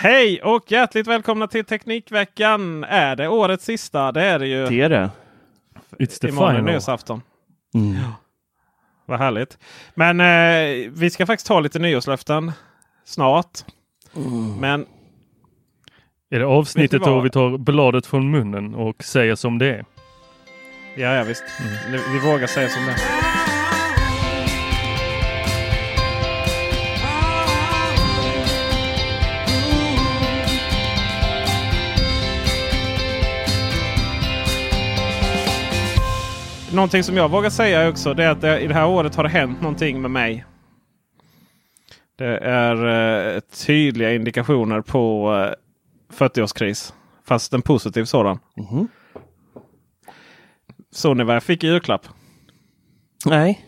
Hej och hjärtligt välkomna till Teknikveckan. Är det årets sista? Det är det ju. Det är det. It's the Imorgon är final. nyårsafton. Mm. Vad härligt. Men eh, vi ska faktiskt ta lite nyårslöften snart. Men Är det avsnittet då vi tar bladet från munnen och säger som det är? ja, ja visst. Nu- Vi vågar säga som det är. Någonting som jag vågar säga också det är att det, i det här året har det hänt någonting med mig. Det är eh, tydliga indikationer på eh, 40-årskris. Fast en positiv sådan. Såg ni vad jag fick i julklapp? Nej.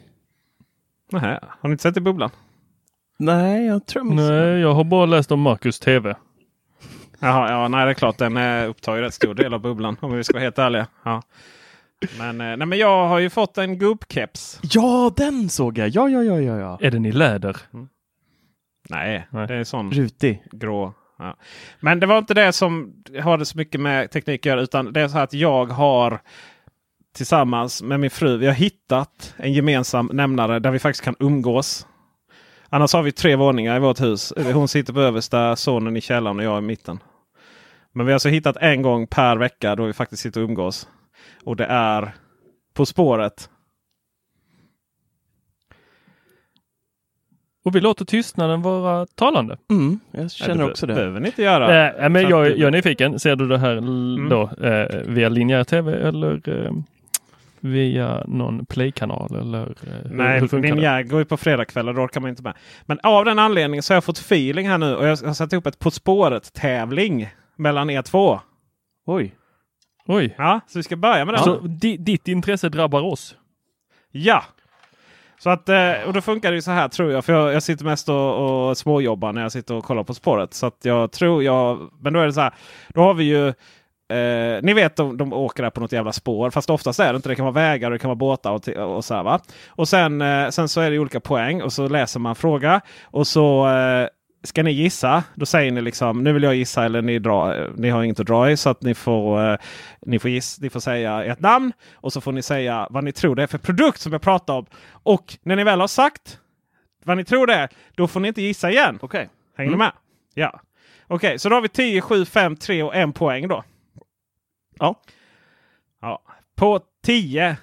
Nähä, har ni inte sett i bubblan? Nej, jag tror jag. Nej, jag har bara läst om Marcus TV. Jaha, ja, nej det är klart. Den upptar ju rätt stor del av bubblan om vi ska vara helt ärliga. Ja. Men, eh, nej, men jag har ju fått en gubbkeps. Ja, den såg jag. Ja, ja, ja, ja, ja. Är den i läder? Nej, Nej. det är sån Rutig. grå. Ja. Men det var inte det som har så mycket med teknik att göra. Utan det är så här att jag har tillsammans med min fru. Vi har hittat en gemensam nämnare där vi faktiskt kan umgås. Annars har vi tre våningar i vårt hus. Hon sitter på översta, sonen i källaren och jag i mitten. Men vi har alltså hittat en gång per vecka då vi faktiskt sitter och umgås. Och det är På spåret. Och vi låter tystnaden vara talande. Mm, jag Nej, känner också det. behöver ni inte göra. Äh, men jag, jag är nyfiken. Ser du det här Mm. då eh, via linjär tv eller eh, via någon playkanal? Eller, eh, hur, Nej, det? linjär går ju på fredagskvällar. Då orkar man inte med. Men av den anledningen så har jag fått feeling här nu. Och jag har satt ihop ett På spåret-tävling mellan er två. Oj. Oj, Ja, så vi ska börja med den. så di, ditt intresse drabbar oss? Ja! Så att, eh, och då funkar det ju så här tror jag. För jag, jag sitter mest och, och småjobbar när jag sitter och kollar På spåret. Så att jag tror jag... Men då är det så här. Då har vi ju... Eh, ni vet de, de åker där på något jävla spår. Fast oftast är det inte. Det kan vara vägar och det kan vara båtar och, och så här va. Och sen, eh, sen så är det olika poäng och så läser man fråga. Och så eh, ska ni gissa. Då säger ni liksom nu vill jag gissa eller ni, dra, ni har inget att dra i. Så att ni får, eh, ni får, giss, ni får säga ert namn. Och så får ni säga vad ni tror det är för produkt som jag pratar om. Och när ni väl har sagt vad ni tror det är. Då får ni inte gissa igen. Okej. Hänger ni med? Ja. Okej, så då har vi 10, 7, 5, 3 och 1 poäng då. Ja. ja. På 10.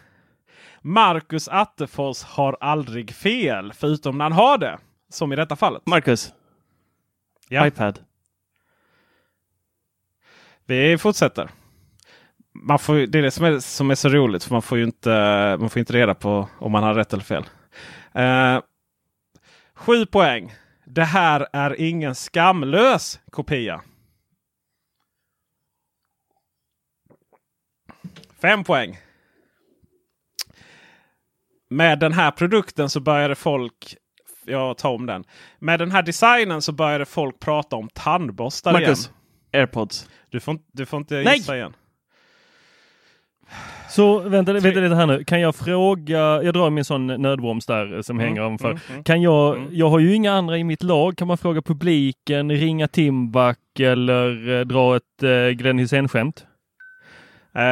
Marcus Attefors har aldrig fel. Förutom när han har det. Som i detta fallet. Marcus. Ja. iPad. Vi fortsätter. Man får, det är det som är, som är så roligt. För man får ju inte, man får inte reda på om man har rätt eller fel. Eh, sju poäng. Det här är ingen skamlös kopia. Fem poäng. Med den här produkten så började folk jag tar om den. Med den här designen så började folk prata om tandborstar Marcus, igen. airpods. Du får, inte- du får inte Nej! gissa igen. Så vänta, vänta lite här nu. Kan jag fråga, jag drar min sån nödbroms där som hänger ovanför. mm, mm. Kan jag, Mm. jag har ju inga andra i mitt lag. Kan man fråga publiken, ringa Timbuk eller eh, dra ett eh, Glenn Hysén-skämt? Eh,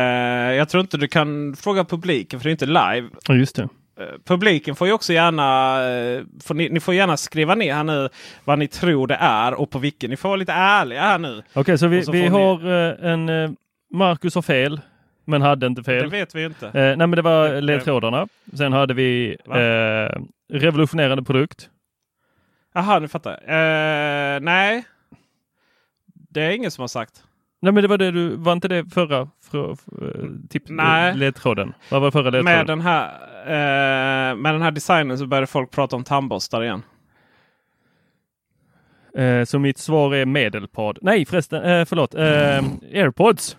jag tror inte du kan fråga publiken för det är inte live. Ja, just det. Eh, publiken får ju också gärna, eh, får ni, ni får gärna skriva ner här nu vad ni tror det är och på vilken. Ni får vara lite ärliga här nu. Okej, så vi, så vi ni- har eh, en Marcus har fel, men hade inte Det fel. vet vi inte. Eh, nej, men det var Det- ledtrådarna. Sen hade vi eh, revolutionerande produkt. Jaha, nu fattar jag. Eh, nej. Det är ingen som har sagt. Nej, men det var det du, var inte det förra för, eh, tip, Nej. ledtråden? Vad var förra ledtråden? Med den, här, eh, med den här designen så började folk prata om tandborstar igen. Eh, så mitt svar är medelpad. Nej förresten, eh, förlåt. Eh, airpods.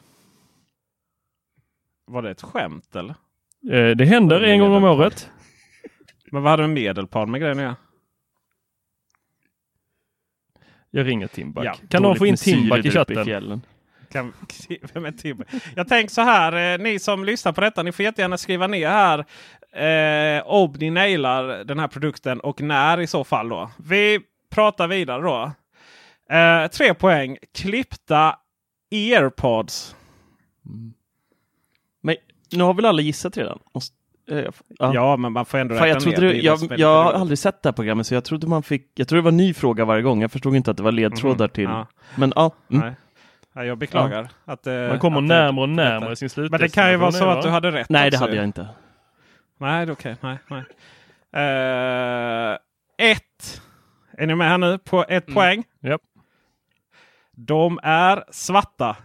Var det ett skämt eller? Eh, det händer en gång om året. Men vad hade en medelpad med grejen göra? Jag ringer Timbuk. Ja, kan någon få in Timbuk i chatten? fjällen. Kan, vem är Tim? Jag tänker så här, eh, ni som lyssnar på detta, ni får jättegärna skriva ner här eh, om ni nailar den här produkten och när i så fall då. Vi pratar vidare då. Eh, tre poäng. Klippta airpods. Men nu har väl alla gissat redan? Måste, eh, ja. Ja, men man får ändå Fan, jag, räkna trodde är jag, jag har aldrig sett det här programmet så jag trodde man fick, jag tror det var en ny fråga varje gång. Jag förstod inte att det var ledtrådar Mhm. till. Ja, Men ja, mm. Ja, jag beklagar. Att, eh, Man kommer att, närmare och närmare sin slutdestination. Men det kan ju vara så att du hade rätt nej det också hade ju. jag inte. Nej, det okej. Nej, nej. Eh, ett. Är ni med här nu på ett poäng? Japp. De är svarta.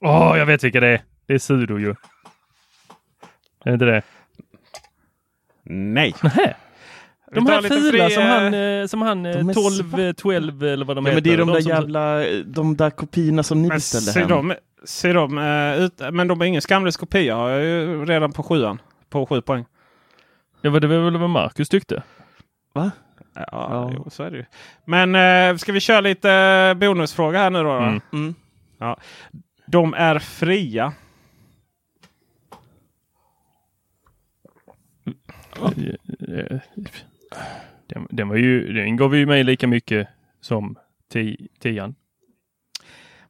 Åh, jag vet vilka det är. Det är Sudo ju. Är det inte det? Nej. Nähä. De här lite fula som eh, han, eh, som han eh, de är 12, eh, 12 eller vad de Ja, heter. men det är de där som- jävla, de där kopiorna som ni Men beställde ser hem. de, ser de eh, ut, men de är ingen skamlös kopia har jag ju redan på sjuan. På sju poäng. Ja, vad det var väl vad Marcus tyckte. Va? Ja, Ja. Jo, så är det ju. Men eh, ska vi köra lite eh, bonusfråga här nu då? då? Mm. Mm. De är fria. Eh, den, den, var ju, den gav ju mig lika mycket som ti- tian.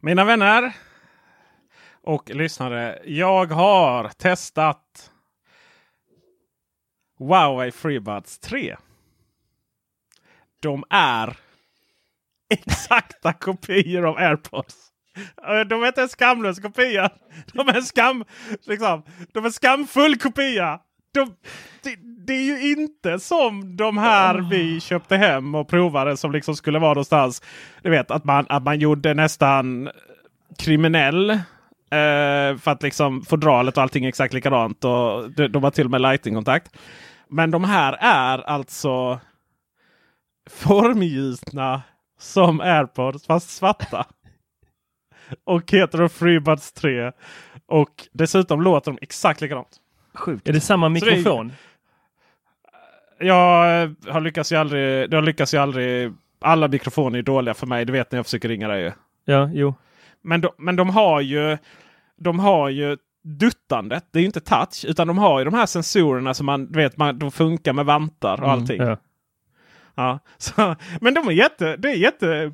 Mina vänner och lyssnare. Jag har testat Huawei FreeBuds 3. De är exakta kopior av AirPods. De är inte en skamlös kopia. De är en skam, liksom, de är en skamfull kopia. De, det, det är ju inte som de här vi köpte hem och provade som liksom skulle vara någonstans. Du vet att man, att man gjorde nästan kriminell. Eh, för att liksom fodralet och allting är exakt likadant. Och de, de har till och med lighting-kontakt. Men de här är alltså formgjutna som airpods fast svarta. Och heter de FreeBuds 3. Och dessutom låter de exakt likadant. Sjukt. Är det samma Så det är- mikrofon? Jag eh, har lyckats ju aldrig. Jag lyckas ju aldrig. Alla mikrofoner är dåliga för mig. Det vet när jag försöker ringa dig. ju. Ja, jo. Men de, men de har ju. De har ju duttandet. Det är ju inte touch. Utan de har ju de här sensorerna som man du vet. Man, de funkar med vantar och allting. Ja. Ja, så, men de är jätte, det är jätte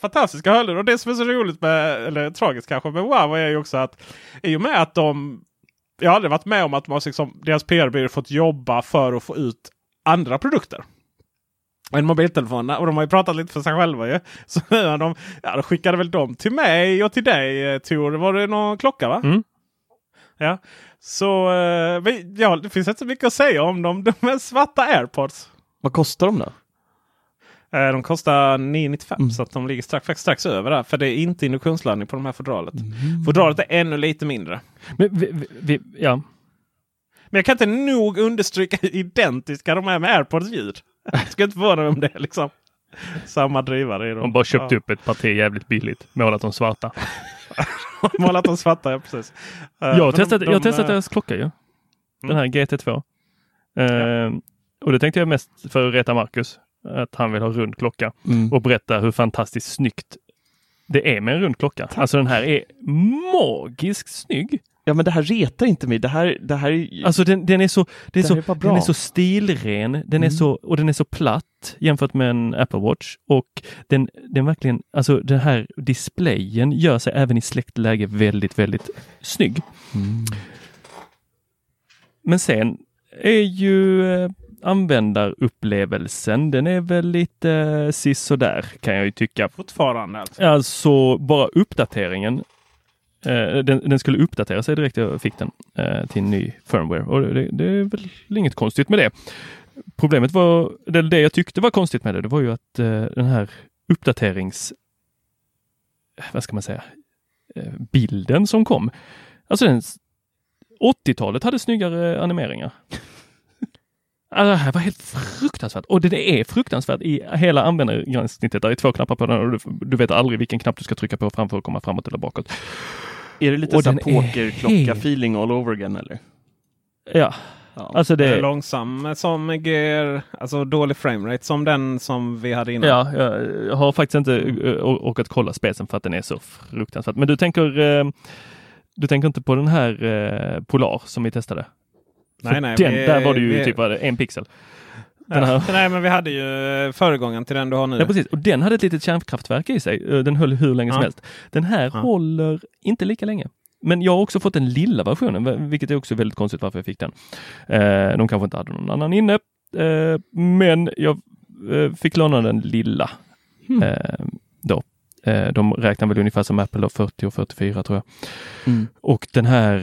fantastiska hörlurar. Och det som är så roligt med, eller tragiskt kanske med Wow är ju också att i och med att de jag har aldrig varit med om att de har liksom, deras PR-byrå fått jobba för att få ut andra produkter. än mobiltelefonerna. Och de har ju pratat lite för sig själva ju. Så nu de, ja, då skickade väl de till mig och till dig eh, Tor. Var det någon klocka va? Mm. Ja. Så eh, ja, det finns inte så mycket att säga om dem. De är svarta airpods. Vad kostar de då? Eh, De kostar 995 Mm. så att de ligger strax, strax över där. För det är inte induktionsladdning på de här fodralet. Mm. Fodralet är ännu lite mindre. Men vi, vi, ja. Men jag kan inte nog understryka hur identiska de är med AirPods ljud. Jag ska inte förvåna mig om det liksom samma drivare i dem. De bara köpt ja. upp ett parti jävligt billigt. Målat dem svarta. Målat dem svarta, ja precis. Eh, Jag har men testat, de- jag har de, testat eh, deras klocka ju. Den här GT2. Eh, Och det tänkte jag mest för att reta Marcus. Att han vill ha rund klocka Mm. och berätta hur fantastiskt snyggt det är med en rund klocka. Alltså den här är magiskt snygg. Ja men det här retar inte mig. Det här, det här är... Alltså den, den är så, det är så, är den är så stilren, den är Mm. så, och den är så platt jämfört med en Apple Watch. Och den, den verkligen, alltså den här displayen gör sig även i släktläge väldigt, väldigt snygg. Mm. Men sen är ju eh, användarupplevelsen, den är väl lite eh, sisådär kan jag ju tycka. Fortfarande alltså. Alltså bara uppdateringen. Eh, den, den skulle uppdatera sig direkt jag fick den eh, till en ny firmware och det, det är väl inget konstigt med det. Problemet var, det, det jag tyckte var konstigt med det, det var ju att eh, den här uppdaterings, vad ska man säga, eh, bilden som kom. Alltså den 80-talet hade snyggare animeringar. Alltså, det här var helt fruktansvärt och det är fruktansvärt i hela användargränssnittet. Det är två knappar på den och du, du vet aldrig vilken knapp du ska trycka på framför att komma framåt eller bakåt. Är det lite Och så pokerklocka-feeling all over again eller? Ja, Ja. alltså Det är långsam som Gear, alltså dålig framerate som den som vi hade innan. Ja, jag har faktiskt inte eh, orkat kolla specen för att den är så fruktansvärt. Men du tänker, eh, du tänker inte på den här eh, Polar som vi testade? Nej, nej, den, vi- där var det ju vi- typ en pixel. Den här- Nej, men vi hade ju eh, föregångaren till den du har nu. Ja precis, och den hade ett litet kärnkraftverk i sig. Eh, Den höll hur länge som Ja. helst. Den här Ja. håller inte lika länge. Men jag har också fått den lilla versionen, vilket är också väldigt konstigt varför jag fick den. Eh, de kanske inte hade någon annan inne. Men jag fick låna den lilla. Eh, då. De räknar väl ungefär som Apple, då, 40 och 44 tror jag. Mm. Och den här,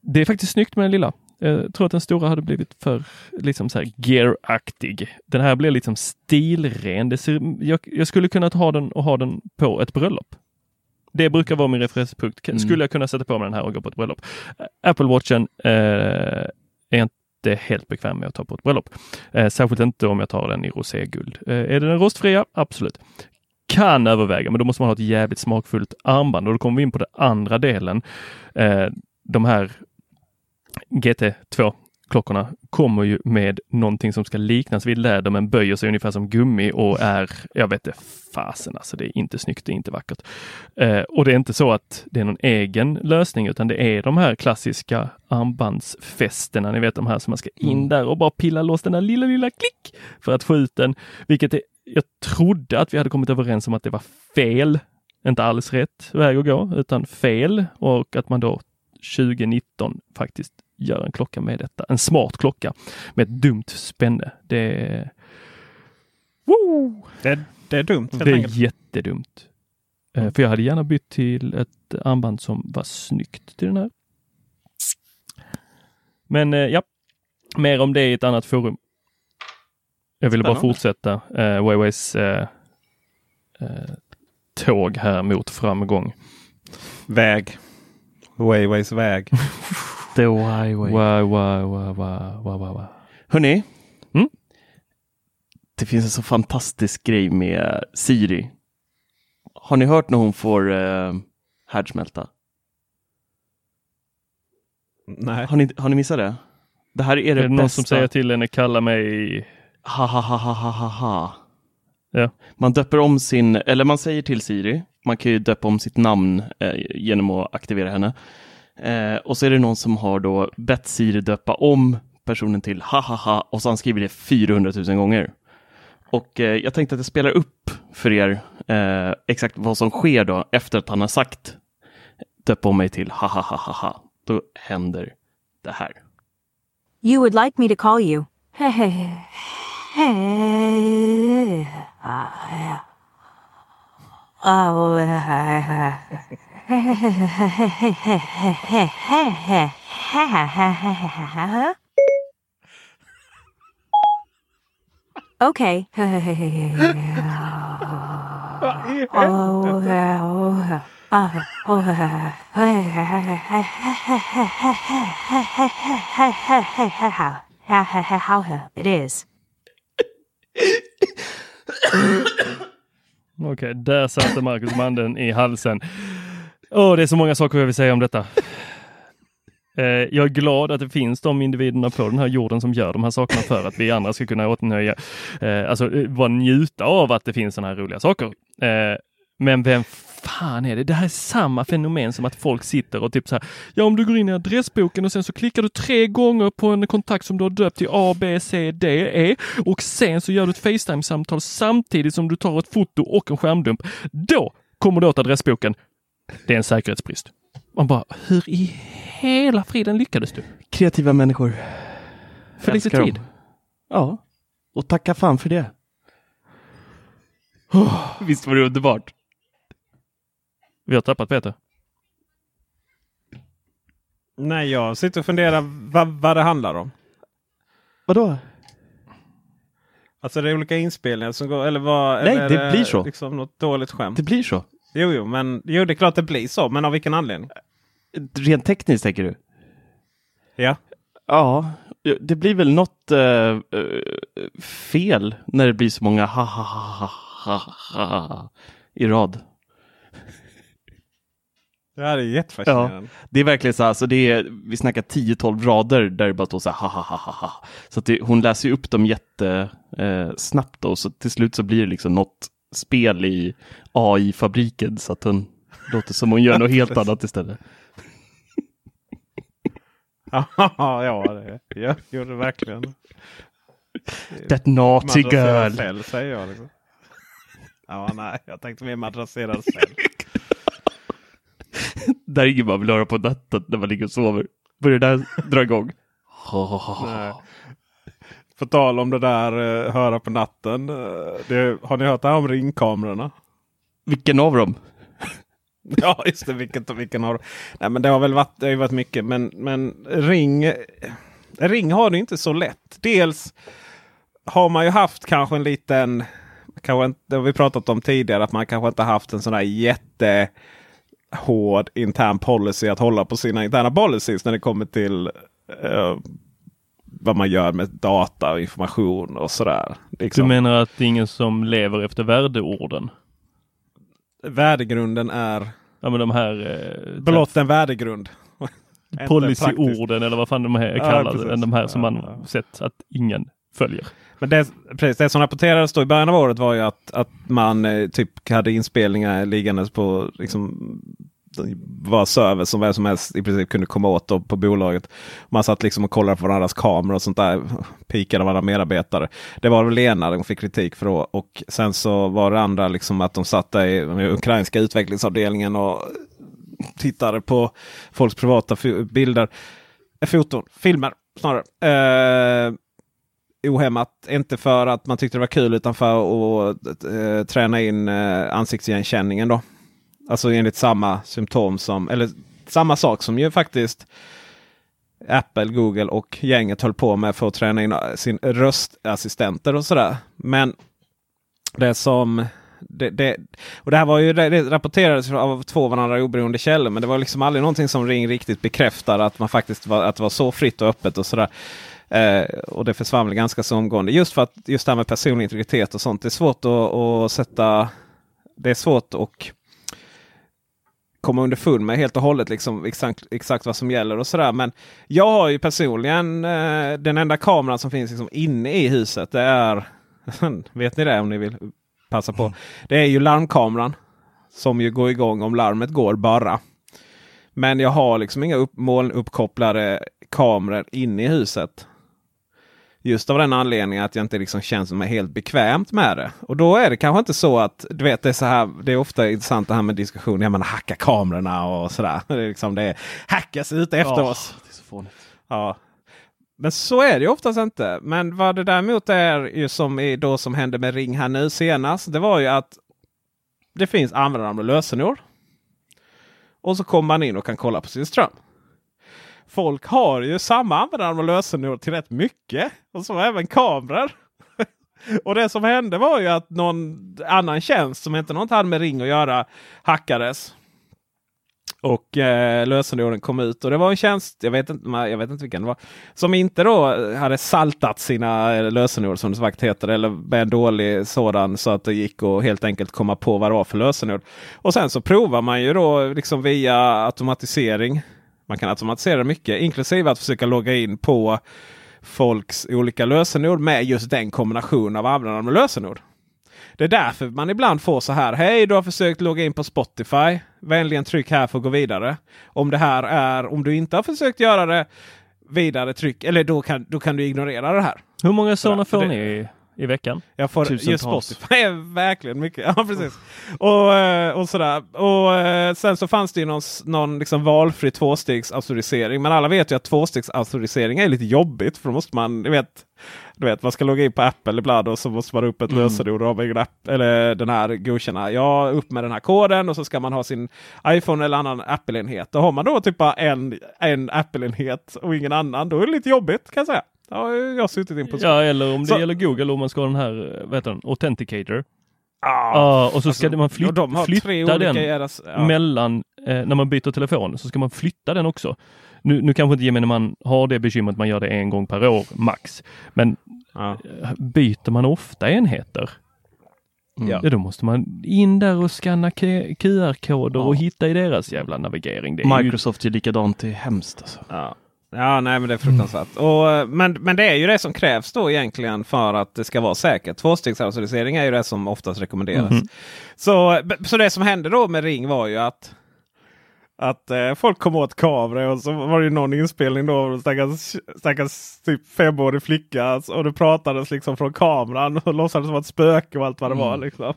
det är faktiskt snyggt med den lilla. Jag tror att den stora hade blivit för liksom så här gear-aktig. Den här blir liksom stilren. Det ser, jag, jag skulle kunna ha den och ha den på ett bröllop. Det brukar vara min referenspunkt. Mm. Skulle jag kunna sätta på mig den här och gå på ett bröllop? Apple Watchen eh, är inte helt bekväm med att ta på ett bröllop. Eh, särskilt inte om jag tar den i roséguld. Eh, är den rostfria? Absolut. Kan överväga, men då måste man ha ett jävligt smakfullt armband och då kommer vi in på den andra delen. Eh, de här GT2 klockorna kommer ju med någonting som ska liknas vid läder men böjer sig ungefär som gummi och är, jag vet inte, fasen alltså, det är inte snyggt, det är inte vackert. Eh, och det är inte så att det är någon egen lösning utan det är de här klassiska armbandsfästena, ni vet de här som man ska in där och bara pilla loss den där lilla, lilla klick för att få ut den. Vilket är, jag trodde att vi hade kommit överens om att det var fel, inte alls rätt väg att gå, utan fel och att man då 2019 faktiskt gör en klocka med detta. En smart klocka med ett dumt spänne. Det är, Woo! Det, det är dumt det är enkelt. jättedumt. Eh, För jag hade gärna bytt till ett armband som var snyggt till den här. Men eh, ja, mer om det i ett annat forum. Jag ville bara fortsätta eh, Weiweis eh, eh, tåg här mot framgång. Väg. Wayways väg. The Huawei. Wow, wow, wow, wow, wow, wow. Hörni, Mm? det finns en så fantastisk grej med Siri. Har ni hört när hon får uh, härdsmälta? Nej. Har ni, har ni missat det? Det här är det, Är det någon bästa. som säger till henne kalla mig Ha, ha, ha, ha, ha, ha, ha. Ja. Man döper om sin, eller man säger till Siri, man kan ju döpa om sitt namn eh, genom att aktivera henne. Eh, och så är det någon som har då bett Siri döpa om personen till ha, ha, ha och så han skrivit det 400 000 gånger. Och eh, jag tänkte att jag spelar upp för er eh, exakt vad som sker då efter att han har sagt döp om mig till ha, ha, ha, ha, ha. Då händer det här. You would like me to call you. Okay. It is. Okej, där satte Marcus Manden i halsen. Åh, det är så många saker jag vill säga om detta. Eh, jag är glad att det finns de individerna på den här jorden som gör de här sakerna för att vi andra ska kunna åtnöja, eh, alltså eh, bara njuta av att det finns sådana här roliga saker. Eh, men vem fan är det? Det här är samma fenomen som att folk sitter och typ så här. Ja, om du går in i adressboken och sen så klickar du tre gånger på en kontakt som du har döpt till A, B, C, D, E och sen så gör du ett Facetime-samtal samtidigt som du tar ett foto och en skärmdump. Då kommer du åt adressboken. Det är en säkerhetsbrist. Man bara, hur i hela friden lyckades du? Kreativa människor. För lite tid. dem. Ja, och tacka fan för det. Visst var det underbart? Vi har tappat Peter. Nej, jag sitter och funderar vad, vad det handlar om. Vadå? Alltså det är olika inspelningar som går, eller vad? Nej, eller det blir så. Liksom något dåligt skämt. Det blir så. Jo, jo, men jo, det är klart det blir så. Men av vilken anledning? Rent tekniskt tänker du? Ja. Ja, det blir väl något eh, fel när det blir så många ha ha ha ha ha ha i rad. Det här är jättefascinerande. Det är verkligen så här, alltså det är, vi snackar 10-12 rader där det bara står så här ha ha ha ha. Så att det, hon läser ju upp dem jätte eh, då, så till slut så blir det liksom något spel i AI-fabriken så att hon låter som hon gör något helt annat istället. ja, det jag gjorde det verkligen. That naughty girl. cell säger jag. Liksom. Ja, nej, jag tänkte mer madrasserad cell. Där ingen bara vill höra på natten när man ligger och sover. Börjar det där dra igång. På tal om det där uh, höra på natten. eh, det, har ni hört det här om ringkamerorna? Vilken av dem? Ja, just det. Vilket och vilken har Nej, men det har väl varit, det har ju varit mycket. Men, men ring, eh, ring har det inte så lätt. Dels har man ju haft kanske en liten, kanske det har vi pratat om tidigare, att man kanske inte haft en sån här jättehård intern policy att hålla på sina interna policies när det kommer till eh, vad man gör med data och information och sådär. Du Liksom. menar att det är ingen som lever efter värdeorden? Värdegrunden är Ja men de här eh, blott en värdegrund. Policyorden eller vad fan de här Ja, kallas. precis. de här som Ja, man ja. sett att ingen följer. Men det, precis, det som rapporterades då i början av året var ju att, att man eh, typ hade inspelningar liggandes på liksom, var server som vem som helst i princip kunde komma åt då på bolaget. Man satt liksom och kollade på varandras kameror och sånt där. Pikade varandra medarbetare. Det var väl ena de fick kritik för då. Och sen så var det andra liksom att de satt där i den ukrainska utvecklingsavdelningen och tittade på folks privata bilder. Eh, foton, filmer snarare. Eh, ohämmat. Inte för att man tyckte det var kul utan för att eh, träna in eh, ansiktsigenkänningen. Då. Alltså enligt samma symptom som, eller samma sak som ju faktiskt Apple, Google och gänget höll på med för att träna in eh, sin röstassistenter och sådär. Men det som det, det, och det här var ju, det rapporterades av två varandra oberoende källor. Men det var liksom aldrig någonting som Ring riktigt bekräftar att man faktiskt var, att det var så fritt och öppet och sådär. Eh, och det försvann väl ganska så omgående. Just för att just det här med personlig integritet och sånt. Det är svårt att, att sätta. Det är svårt att komma underfund med helt och hållet liksom exakt, exakt vad som gäller och sådär. Men jag har ju personligen eh, den enda kameran som finns liksom inne i huset. Det är, vet ni det om ni vill passa på. Det är ju larmkameran. Som ju går igång om larmet går bara. Men jag har liksom inga upp, molnuppkopplade kameror inne i huset. Just av den anledningen att jag inte liksom känns som är helt bekvämt med det. Och då är det kanske inte så att du vet det är så här. Det är ofta intressant det här med diskussioner. Man hackar kamerorna och sådär. Det är liksom det hackas ut efter oss. Är så fånigt. Ja. Men så är det ju oftast inte. Men vad det däremot är ju som i då som hände med Ring här nu senast. Det var ju att det finns användarnamn och lösenord. Och så kommer man in och kan kolla på sin ström. Folk har ju samma användarnamn och lösenord till rätt mycket. Och så även kameror. och det som hände var ju att någon annan tjänst som inte något hade med Ring att göra hackades. Och eh, lösenorden kom ut och det var en tjänst, jag vet, inte, jag vet inte vilken det var, som inte då hade saltat sina eh, lösenord som det så vackert heter. Eller med en dålig sådan så att det gick att helt enkelt komma på vad det var för lösenord. Och sen så provar man ju då liksom via automatisering. Man kan automatisera mycket, inklusive att försöka logga in på folks olika lösenord med just den kombination av användare med lösenord. Det är därför man ibland får så här. Hej, du har försökt logga in på Spotify. Vänligen tryck här för att gå vidare. Om det här är om du inte har försökt göra det vidare tryck eller då kan, då kan du ignorera det här. Hur många sådana får ni i, veckan? Jag får just Tusentals. Spotify är verkligen mycket. Ja, precis. och, eh, och sådär. Och eh, sen så fanns det ju någon, någon liksom valfri tvåstegsautorisering. Men alla vet ju att tvåstegsautorisering är lite jobbigt. För då måste man, du vet, du vet, man ska logga in på Apple ibland och så måste man upp ett Mm. lösenord egen app, eller den här godkänna. Ja, upp med den här koden och så ska man ha sin iPhone eller annan Apple-enhet. Då har man då typ bara en, en Apple-enhet och ingen annan. Då är det lite jobbigt kan jag säga. Ja, jag har suttit in på Ja, eller om det Så- gäller Google om man ska ha den här, eh, vad heter den, Authenticator. Ja, Ja, och så ska alltså, man och flyt, tre flytta olika den deras- ja. mellan, eh, när man byter telefon så ska man flytta den också. Nu, nu kanske inte gemene man har det bekymret, man gör det en gång per år max. Men Ja. eh, byter man ofta enheter, Ja. ja, då måste man in där och scanna Q- QR-koder Ja. och hitta i deras jävla navigering. Det är ju, Microsoft är likadant, det är hemskt alltså. Ja. nej men det är fruktansvärt. Och, eh, men, men det är ju det som krävs då egentligen för att det ska vara säkert. Tvåstegsautorisering är ju det som oftast rekommenderas. Mhm. Så, så det som hände då med Ring var ju att att eh, folk kom åt kameror och så var det ju någon inspelning då. av Stackars, stackars typ femårig flicka. alltså, Och det pratades liksom från kameran och låtsades vara ett spöke och allt vad det var. Liksom.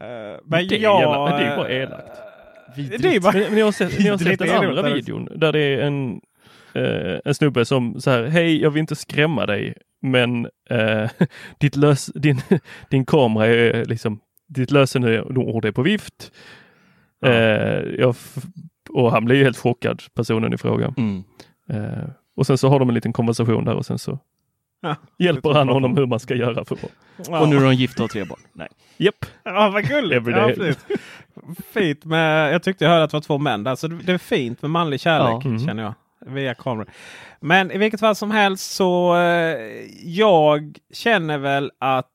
Eh, men det, är jag, jävla, det är bara eh, elakt. Är bara, Men, men ni har sett, ni har sett Vidrigt den andra videon där det är en, eh, en snubbe som så här, hej jag vill inte skrämma dig men eh, ditt lös, din, din kamera är liksom, ditt lösenord är på vift. Ja. Eh, och han blir ju helt chockad, personen i fråga. Mm. Eh, och sen så har de en liten konversation där och sen så Ja. hjälper han honom hur man ska göra för. Ja. Och nu är de gifta och tre barn. Nej. Japp, Ja, vad gulligt. Ja, fint med, jag tyckte jag hörde att det var två män där. Så det det är fint med manlig kärlek Ja. Mhm. känner jag. Via kameran. Men i vilket fall som helst så eh, jag känner väl att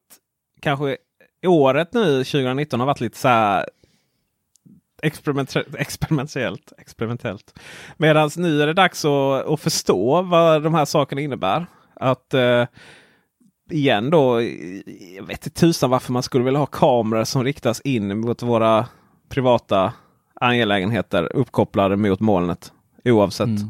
kanske året nu 2019 har varit lite så här experiment- experimentellt. experimentellt. Medan nu är det dags att, att förstå vad de här sakerna innebär. Att eh, igen då, jag vet inte tusan varför man skulle vilja ha kameror som riktas in mot våra privata angelägenheter uppkopplade mot molnet. Oavsett. Mm.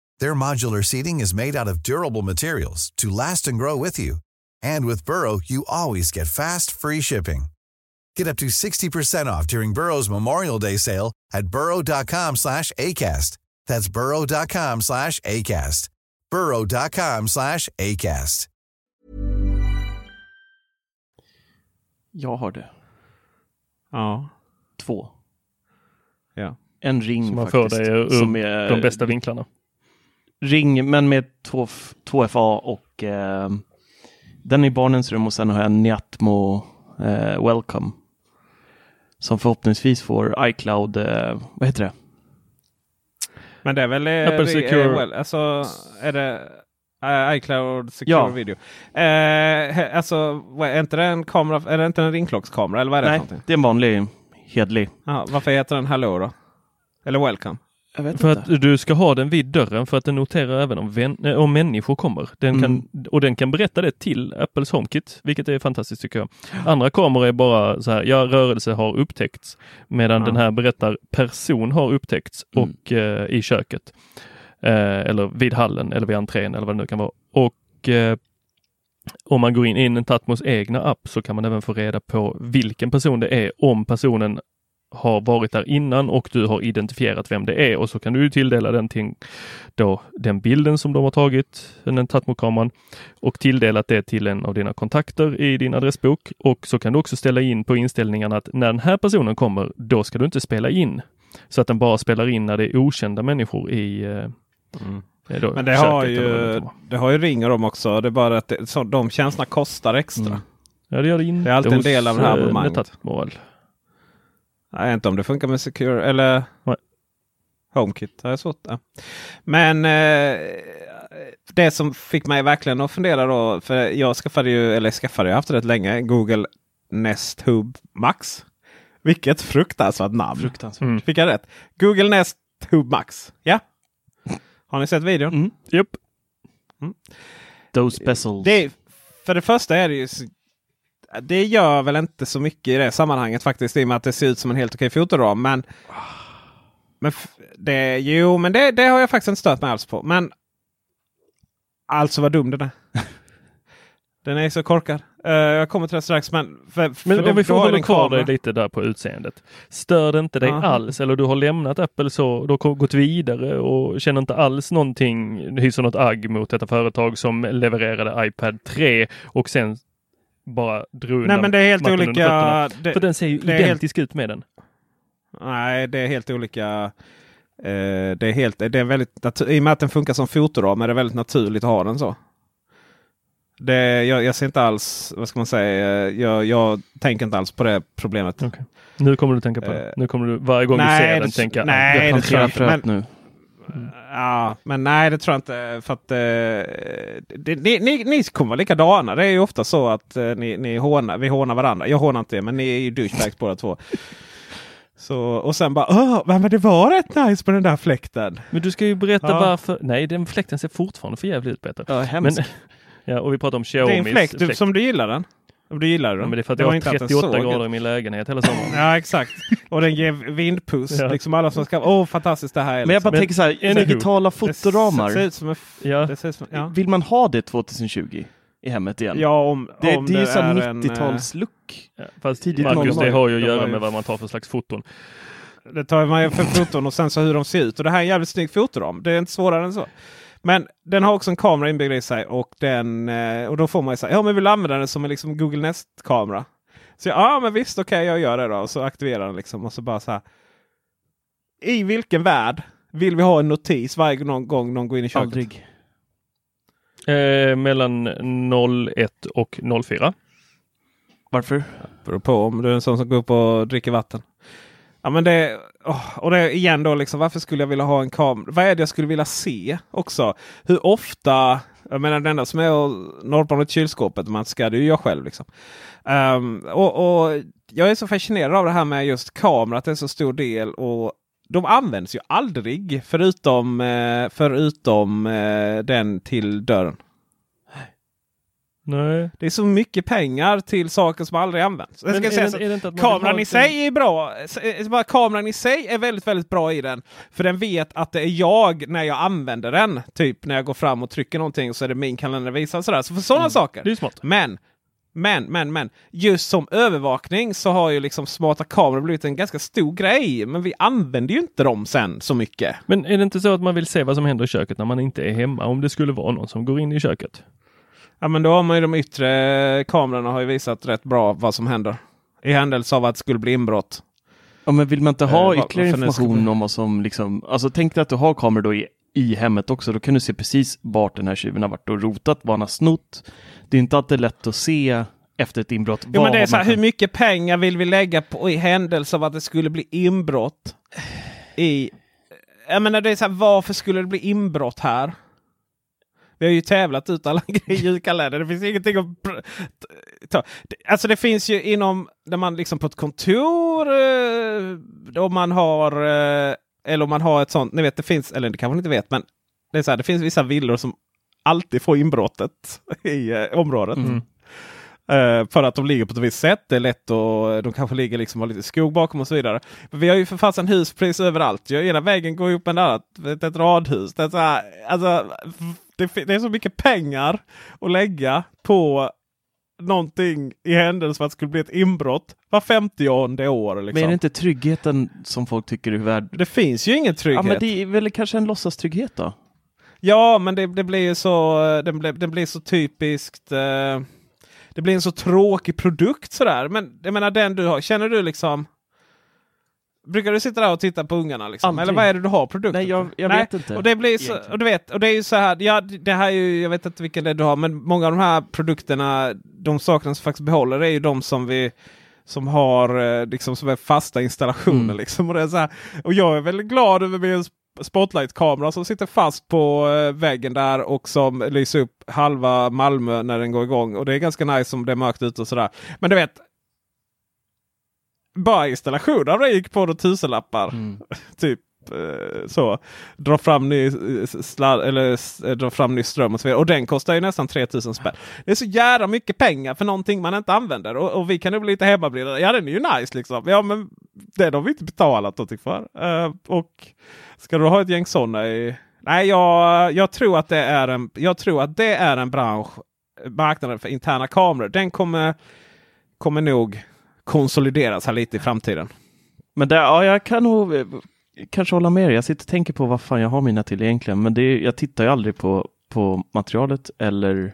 Their modular seating is made out of durable materials to last and grow with you. And with Burrow, you always get fast, free shipping. Get up to 60% off during Burrow's Memorial Day sale at burrow.com slash ACAST. That's burrow.com slash ACAST. burrow.com slash ACAST. Jag har det. Ja. Två. Ja. En ring Så man får faktiskt. det ur som är de bästa vinklarna. Ring, men med 2, 2FA och eh, den i barnens rum och sen har jag Niatmo eh, Welcome. Som förhoppningsvis får iCloud, eh, vad heter det? Men det är väl... eh, Apple vi- Secure. eh, well, alltså, är det eh, iCloud Secure Ja. Video? Eh, alltså, är inte det en kamera? Är det inte en ringklockskamera? Eller vad är det Nej, det är en vanlig hedlig. Jaha, varför heter den Hello då? Eller Welcome? Jag vet För inte. att du ska ha den vid dörren för att den noterar även om, vän, eh, om människor kommer. Den kan, och den kan berätta det till Apples HomeKit, vilket är fantastiskt tycker jag. Andra kameror är bara så här, ja rörelse har upptäckts. Medan Ja. den här berättar person har upptäckts och eh, i köket. Eh, eller vid hallen eller vid entrén eller vad det nu kan vara. Och eh, om man går in i en Tatmos egna app så kan man även få reda på vilken person det är om personen har varit där innan och du har identifierat vem det är och så kan du tilldela den till då, den bilden som de har tagit, den Tatmo-kameran och tilldelat det till en av dina kontakter i din adressbok och så kan du också ställa in på inställningarna att när den här personen kommer, då ska du inte spela in. Så att den bara spelar in när det är okända människor i eh, eh, då, Men det har, det ju, vara. det har ju ringer de också. Det är bara att det, så, de tjänsterna kostar extra. Mm. Ja, det gör det inte Det är alltid en del av det här eh, abonnemanget. Jag vet inte om det funkar med Secure eller Nej. HomeKit. Det är svårt. Ja. Men eh, det som fick mig verkligen att fundera då. För jag skaffade ju, eller skaffade, jag har haft det rätt länge, Google Nest Hub Max. Vilket fruktansvärt namn. Fruktansvärt. Mm. Fick jag rätt? Google Nest Hub Max. Ja. Har ni sett videon? Mm. Japp. Those bezels. Det, för det första är det ju det gör väl inte så mycket i det sammanhanget faktiskt i och med att det ser ut som en helt okej fotoram. Men, men det, jo, men det, det har jag faktiskt inte stört mig alls på. Men alltså vad dum den är. den är så korkad. Eh, jag kommer till det strax. Men, för, för Men det- om vi du får hålla kvar dig lite där på utseendet. Stör det inte dig Aha. alls eller du har lämnat Apple så du har gått vidare och känner inte alls någonting, hyser något agg mot detta företag som levererade iPad 3 och sen bara drog Nej undan men det är helt olika. Det, För den ser ju det är helt- identisk ut med den. Nej, det är helt olika. Eh, det är helt, det är väldigt I och med att den funkar som fotoram är det väldigt naturligt att ha den så. Det, jag, jag ser inte alls, vad ska man säga, jag, jag tänker inte alls på det problemet. Okej. Nu kommer du tänka på det. Eh, Nu kommer du varje gång nej, du ser det- den tänka nej, "Ah, det jag tror jag planterar inte, fröet nu. Ja, men nej det tror jag inte. För att, eh, det, ni, ni, ni kommer vara likadana. Det är ju ofta så att eh, ni, ni hånar, vi hånar varandra. Jag hånar inte er, men ni är ju douchebags båda två. Så, och sen bara, Åh, men det var rätt nice på den där fläkten. Men du ska ju berätta Ja. varför. Nej, den fläkten ser fortfarande för jävligt ut Peter. Ja, hemskt. Men, ja, och vi pratar om Det är en Xiaomis fläkt du, som du gillar den. Om du gillar den. Ja, men det är för att Det jag har inte att den 38 såg grader i min lägenhet hela sommaren. Ja exakt. Och den ger vindpuss. Ja. Liksom alla som ska, åh fantastiskt det här är. Men jag bara liksom. tänker så här, är ni- digitala Det fotoramar. ser ut som en, f- Ja. det ser ut som, ja. Vill man ha det 2020 i hemmet igen? ja om, det, om det är ju så är en, eh, 90-talslook. Ja, fast Tidigt Marcus, 00. det har ju att göra med vad man tar för slags foton. Det tar man ju för foton och sen så hur de ser ut. Och det här är en jävligt snygg fotoram. Det är inte svårare än så. Men den har också en kamera inbyggd i sig och, den, eh, och då får man ju säga ja men vill använda den som en liksom Google Nest-kamera? Så jag, ja men visst okej jag gör det då. Och så aktiverar den liksom och så bara så här. I vilken värld vill vi ha en notis varje någon gång någon går in i köket? Aldrig. Eh, mellan 01 och 04. Varför? Beror på om du är en sån som går upp och dricker vatten. Ja men det, åh, och det igen då liksom varför skulle jag vilja ha en kamera? Vad är det jag skulle vilja se också? Hur ofta? Jag menar det enda som är att norrbanan i kylskåpet man ska det är ju jag själv. Liksom. Um, och, och jag är så fascinerad av det här med just kamera, att det är så stor del. och de används ju aldrig förutom, eh, förutom eh, den till dörren. Nej. Det är så mycket pengar till saker som aldrig används. Jag Men ska är säga det- det kameran i sig är bra. Eh, kameran i sig är väldigt, väldigt bra i den. För den vet att det är jag när jag använder den. Typ när jag går fram och trycker någonting så är det min kalender visar sådär. Så för sådana saker. Det är smart. Men Men, men, men. Just som övervakning så har ju liksom smarta kameror blivit en ganska stor grej. Men vi använder ju inte dem sen så mycket. Men är det inte så att man vill se vad som händer i köket när man inte är hemma? Om det skulle vara någon som går in i köket? Ja men då har man ju de yttre kamerorna har ju visat rätt bra vad som händer. I händelse av att det skulle bli inbrott. Ja, men vill man inte Eh, ha vad- ytterligare information om vad som liksom, alltså tänk dig att du har kameror då i, i hemmet också, då kan du se precis vart den här tjuven har varit och rotat, vad han har snott. Det är inte alltid lätt att se efter ett inbrott. Jo men det är så här, man- hur mycket pengar vill vi lägga på i händelse av att det skulle bli inbrott? I... Jag menar det är så här, varför skulle det bli inbrott här? Vi har ju tävlat ut alla grejer i julkalendern. Det finns ingenting att ta. Alltså det finns ju inom, där man liksom på ett kontor, eh, om man har, eh, eller om man har ett sånt, ni vet det finns, eller det kanske ni inte vet, men det är så här, det finns vissa villor som alltid får inbrottet i eh, området. Mm. Eh, för att de ligger på ett visst sätt. Det är lätt och de kanske ligger liksom har lite skog bakom och så vidare. Men vi har ju för fasen huspris överallt. ju. Ena väggen går ihop med en annat. Ett, ett radhus. Det är, så här, alltså, det, det är så mycket pengar att lägga på någonting i händelse för att det skulle bli ett inbrott var 50 år. Liksom. Men är det inte tryggheten som folk tycker är värd? Det finns ju ingen Ja, trygghet. men det är väl kanske en låtsastrygghet då? Ja, men det, det blir ju så, det blir, det blir så typiskt. Eh, det blir en så tråkig produkt sådär. Men jag menar den du har, känner du liksom? Brukar du sitta där och titta på ungarna? Liksom? Aldrig. Eller vad är det du har produkten Nej, jag, jag vet inte. Och det blir så, och du vet, och det är ju så här, ja det här är ju, jag vet inte vilken det är du har, men många av de här produkterna, de sakerna som faktiskt behåller är ju de som vi som har eh, liksom som är fasta installationer. Mm. Liksom. Och, det är så här, och jag är väldigt glad över min spotlight-kamera som sitter fast på eh, väggen där och som lyser upp halva Malmö när den går igång. Och det är ganska nice om det är mörkt ute och sådär. Men du vet. Bara installationen av det gick på några tusenlappar. Mm. typ eh, så. Dra fram ny, eh, sladd, eller, eh, dra fram ny ström och så vidare. Och den kostar ju nästan 3000 spänn. Det är så jävla mycket pengar för någonting man inte använder. Och, och vi kan ju bli lite hemmablinda. Ja den är ju nice liksom. Ja men den har vi inte betalat någonting för. Eh, och ska du ha ett gäng sådana i... Nej jag, jag, tror att det är en, jag tror att det är en bransch. Marknaden för interna kameror. Den kommer, kommer nog konsolideras här lite i framtiden. Men där, ja, jag kan nog kanske hålla med dig. Jag sitter och tänker på vad fan jag har mina till egentligen. Men det är, jag tittar ju aldrig på, på materialet eller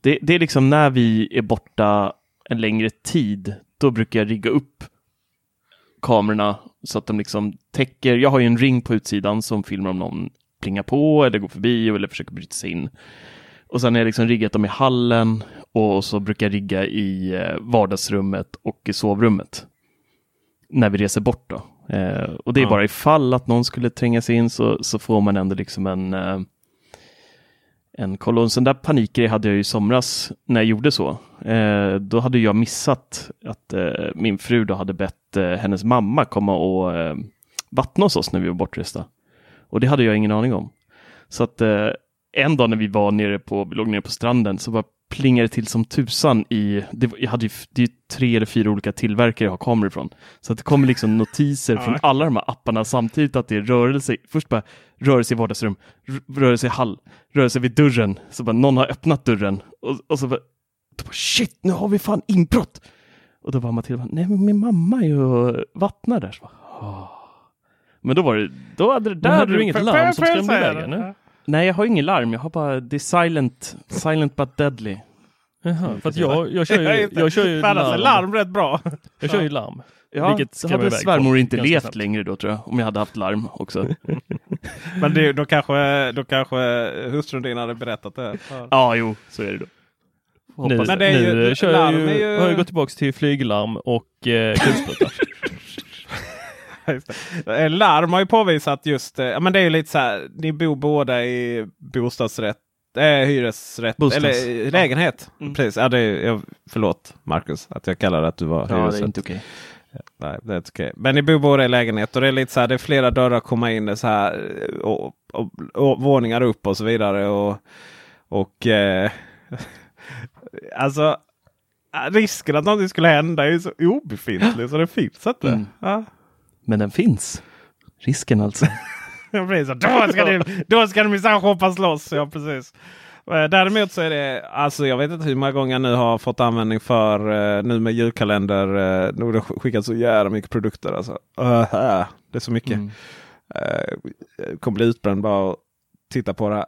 det, det är liksom när vi är borta en längre tid. Då brukar jag rigga upp kamerorna så att de liksom täcker. Jag har ju en ring på utsidan som filmar om någon plingar på eller går förbi eller försöker bryta sig in. Och sen har jag liksom riggat dem i hallen och så brukar jag rigga i eh, vardagsrummet och i sovrummet. När vi reser bort då. Eh, och det är Ja. bara ifall att någon skulle tränga sig in så, så får man ändå liksom en eh, en koll. Och en sån där panikgrej hade jag ju i somras när jag gjorde så. Eh, då hade jag missat att eh, min fru då hade bett eh, hennes mamma komma och eh, vattna hos oss när vi var bortresta. Och det hade jag ingen aning om. Så att eh, en dag när vi var nere på, vi låg nere på stranden så bara plingade det till som tusan i, det, jag hade ju, det är tre eller fyra olika tillverkare jag har kameror ifrån. Så att det kommer liksom notiser från alla de här apparna samtidigt att det är rörelse, först bara rörelse i vardagsrum, rörelse i hall, rörelse vid dörren, så bara någon har öppnat dörren och, och så bara, bara shit, nu har vi fan inbrott! Och då var Matilda, nej men min mamma är ju och vattnar där. Så bara, "Åh." Men då var det, då hade det Där hade du inget larm som skrämde iväg henne? Nej, jag har ingen larm. Jag har bara, det är silent, silent but deadly. Jaha, för att jag, jag kör ju, jag kör ju alltså, larm. larm rätt bra. Jag kör ju larm. Ja, Vilket då hade svärmor inte levt snabbt. längre då tror jag, om jag hade haft larm också. Men det, då, kanske, då kanske hustrun din hade berättat det. ja, jo, så är det då. Nu, Men det är ju- nu kör larm jag ju, är ju- har jag gått tillbaka till flyglarm och eh, kulspruta. Det. Eh, Larm har ju påvisat just, eh, ja men det är ju lite så här, ni bor båda i bostadsrätt, äh, hyresrätt, Bostads. eller eh, lägenhet. Mm. Precis, ja, det är, jag, förlåt Marcus att jag kallar det att du var Ja, det hyresrätt. är inte okej. Nej, det är inte okej. Men ni bor båda i lägenhet och det är lite så här, det är flera dörrar att komma in, det så här, och, och, och, våningar upp och så vidare. Och, och eh, alltså risken att någonting skulle hända är ju så obefintlig så det finns inte. Mm. Ja. Men den finns. Risken alltså. Ja, precis. Då ska ni, då ska ni minsann hoppas loss. Ja, precis. Eh, Däremot så är det, alltså jag vet inte hur många gånger jag nu har fått användning för eh, nu med julkalender. Nu har det skickats så jävla mycket produkter. Alltså. Uh, det är så mycket. Mm. Uh, kommer bli utbränd bara att titta på det.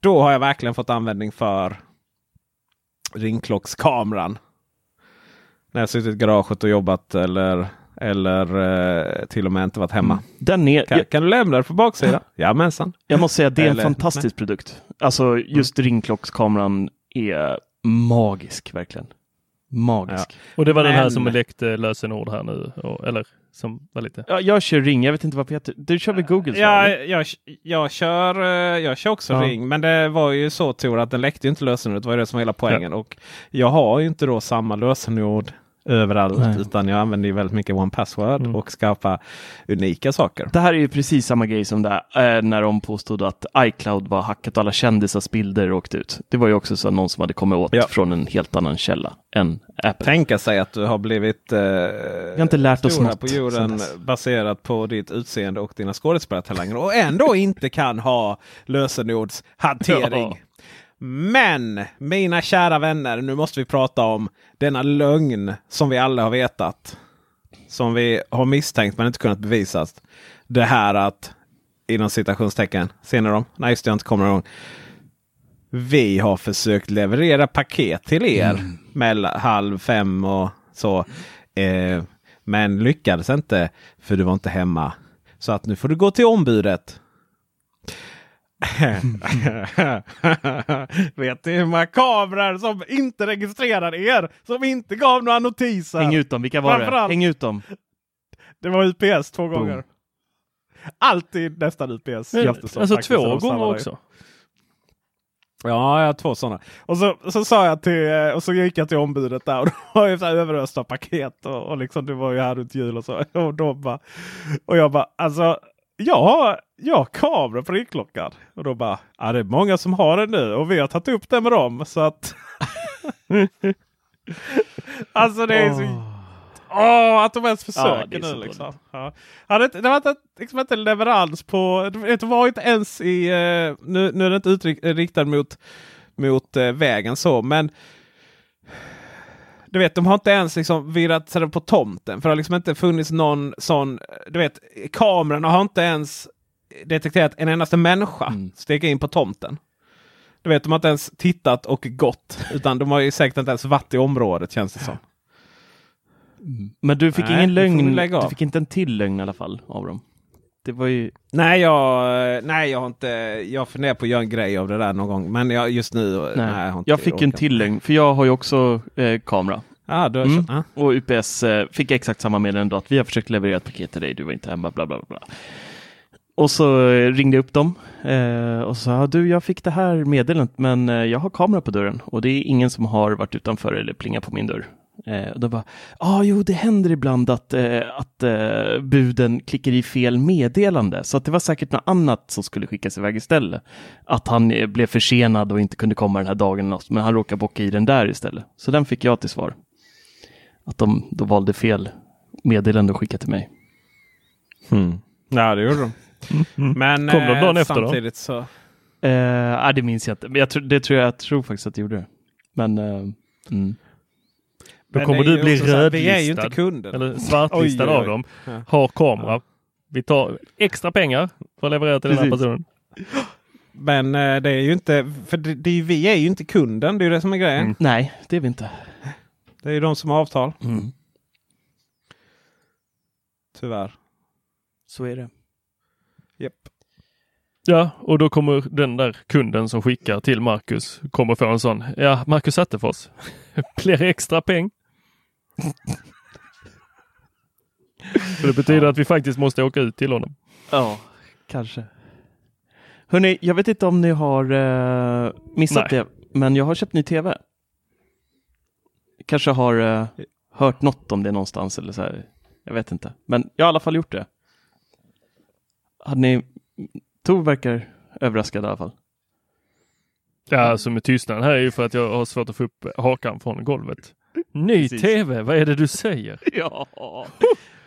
Då har jag verkligen fått användning för ringklockskameran. När jag suttit i garaget och jobbat eller, eller eh, till och med inte varit hemma. Den är, Kan, jag, kan du lämna det på baksidan? Jajamensan. jag måste säga, det är en Eller- fantastisk produkt. Alltså just ringklockskameran är magisk verkligen. Magisk. Och det var den här Men- som läckte lösenord här nu. Och, eller som var lite... Ja, jag kör ring, jag vet inte vad Peter... Du kör väl Google? så, Ja, eller? jag, jag, kör, eh, jag kör också Ja. ring. Men det var ju så Tor att den läckte ju inte lösenordet. Det var ju det som var hela poängen. Och jag har ju inte då samma lösenord överallt. Nej. Utan jag använder ju väldigt mycket one password Mm. och skapar unika saker. Det här är ju precis samma grej som det eh, när de påstod att iCloud var hackat och alla kändisars bilder åkte ut. Det var ju också så någon som hade kommit åt Ja. från en helt annan källa än Apple. Tänka sig att du har blivit eh, har inte lärt oss här något på jorden baserat på ditt utseende och dina skådespelartalanger och ändå inte kan ha lösenordshantering. Ja. Men mina kära vänner, nu måste vi prata om denna lögn som vi alla har vetat. Som vi har misstänkt men inte kunnat bevisa. Det här att inom citationstecken, ser ni dem? Nej, just det, jag inte kommer ihåg. Vi har försökt leverera paket till er mellan halv fem och så. Eh, men lyckades inte för du var inte hemma. Så att nu får du gå till ombudet. Vet ni hur många kameror som inte registrerar er? Som inte gav några notiser. Häng ut dem, vilka var det? Häng ut dem. Det var UPS två Boom. gånger. Alltid nästan UPS. Men, alltså faktiskt, två gånger också. Ja, jag har två sådana. Och så, så sa jag till, och så gick jag till ombudet där och då var jag så här överöst av paket. Och, och liksom det var ju här runt jul och så. Och, då bara, och jag bara, alltså jag har, kamera på ringklockan. Och då bara, ja det är många som har det nu och vi har tagit upp det med dem. Så att... alltså det är så... Åh, att de ens försöker så nu liksom. Ja. Ja, det, det var inte, liksom inte leverans på... Det var inte ens i... eh, Nu, nu är det inte utriktad mot, mot eh, vägen så, men... Du vet, de har inte ens liksom virrat sig på tomten. För det har liksom inte funnits någon sån... Du vet, kamerorna har inte ens detekterat en endaste människa Mm. stega in på tomten. Du vet, de har inte ens tittat och gått. Utan de har ju säkert inte ens varit i området känns det som. Men du fick Nej, ingen lögn, du fick inte en till lögn i alla fall av dem. Det var ju... Nej, jag, nej, jag har inte. Jag funderar på att göra en grej av det där någon gång. Men jag, just nu. Nej. Nej. jag, Jag fick en orkat. till lögn, för jag har ju också eh, kamera. Ah, du Mm. ah. Och UPS eh, fick exakt samma meddelande att vi har försökt leverera ett paket till dig, du var inte hemma, bla bla bla. Och så eh, ringde jag upp dem eh, och sa du, jag fick det här meddelandet, men eh, jag har kamera på dörren och det är ingen som har varit utanför eller plingat på min dörr. Eh, och då bara, ja, ah, jo, det händer ibland att, eh, att eh, buden klickar i fel meddelande, så att det var säkert något annat som skulle skickas iväg istället. Att han eh, blev försenad och inte kunde komma den här dagen, något, men han råkade bocka i den där istället. Så den fick jag till svar. Att de då valde fel meddelande att skicka till mig. Hmm. Ja, det gjorde de. Men Kom de eh, dagen efter då? samtidigt så. Eh, det minns jag inte. Men jag tror, det tror jag, jag tror faktiskt att det gjorde det. Men eh, mm. Då Men kommer du bli här, Vi är ju rödlistad. inte kunden. Eller svartlistad Oj, oj, oj. av dem. Ja. Har kamera. Vi tar extra pengar för att leverera till den här Precis. personen. Men eh, det är ju inte. För det, det, är vi är ju inte kunden. Det är ju det som är grejen. Mm. nej, det är vi inte. Det är ju de som har avtal. Mm. Tyvärr. Så är det. Japp. Ja, och då kommer den där kunden som skickar till Marcus kommer få en sån. Ja, Marcus Attefors. Blir extra peng. Det betyder att vi faktiskt måste åka ut till honom. Ja, kanske. Hörni, jag vet inte om ni har eh, missat Nej. det, men jag har köpt ny tv. Kanske har eh, hört något om det någonstans eller så här. Jag vet inte, men jag har i alla fall gjort det. Hade ni... Tor verkar överraskad i alla fall. Ja, alltså med tystnaden här är ju för att jag har svårt att få upp hakan från golvet. Ny Precis. tv, vad är det du säger? Ja.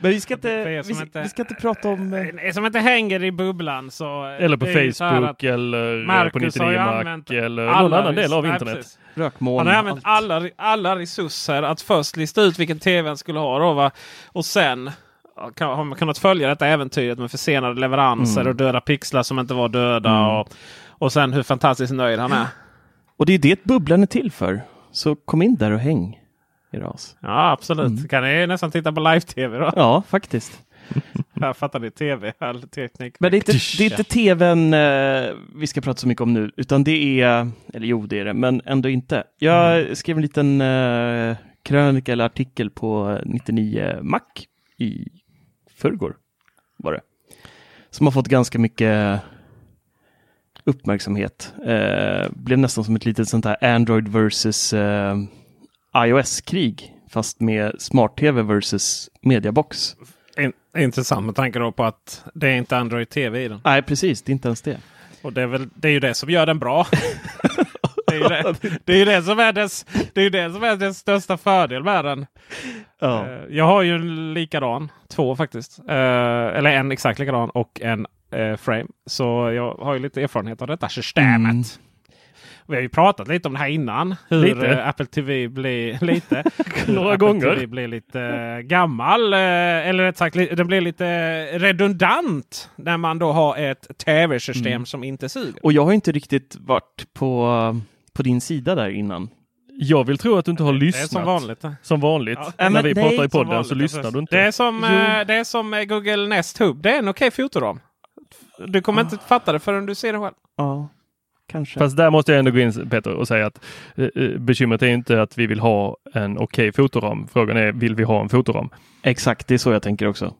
Men vi ska inte, vi, inte- vi ska inte prata om... eh, Eh, Som inte hänger i bubblan så... Eller på Facebook eller Marcus på har 99 ju Mac eller alla någon annan del av Nej, internet. precis. Rökmoln. Han har använt allt. alla, alla resurser att först lista ut vilken tv han skulle ha. Då, va? Och sen har man kunnat följa detta äventyret med försenade leveranser Mm. och döda pixlar som inte var döda. Mm. Och, och sen hur fantastiskt nöjd han är. Och det är det bubblan är till för. Så kom in där och häng i ras. Ja absolut. Mm. Kan ni nästan titta på live-tv då? Ja, faktiskt. Här fattar ni tv, all teknik. Men det är inte, det är inte tvn eh, vi ska prata så mycket om nu, utan det är, eller jo det är det, men ändå inte. Jag skrev en liten eh, krönika eller artikel på 99 Mac i förrgår, var det. Som har fått ganska mycket uppmärksamhet. Eh, blev nästan som ett litet sånt här Android versus eh, iOS-krig, fast med smart-tv versus mediabox. In, intressant med tanke då på att det är inte Android TV i den. Nej, precis, det är inte ens det. Och det är, väl, det är ju det som gör den bra. det, är ju det, det är ju det som är dess, det är det som är dess största fördel med den. Ja. Eh, Jag har ju en likadan, två faktiskt. Eh, eller en exakt likadan och en eh, frame. Så jag har ju lite erfarenhet av detta systemet. Mm. Vi har ju pratat lite om det här innan. Hur Lite. eh, Apple TV blir lite. Några Apple gånger. TV blir lite eh, gammal. eh, Eller rätt sagt, den blir lite redundant. När man då har ett tv-system Mm. som inte suger. Och jag har inte riktigt varit på, på din sida där innan. Jag vill tro att du inte har lyssnat. som vanligt. Som vanligt. Ja. När vi pratar i podden vanligt, så lyssnar du inte. Det är som, eh, det är som eh, Google Nest Hub. Det är en okej fotoram. Du kommer inte fatta det förrän du ser det själv. Ja, kanske. Fast där måste jag ändå gå in Peter och säga att eh, eh, bekymret är inte att vi vill ha en okej fotoram. Frågan är, vill vi ha en fotoram? Exakt, det är så jag tänker också.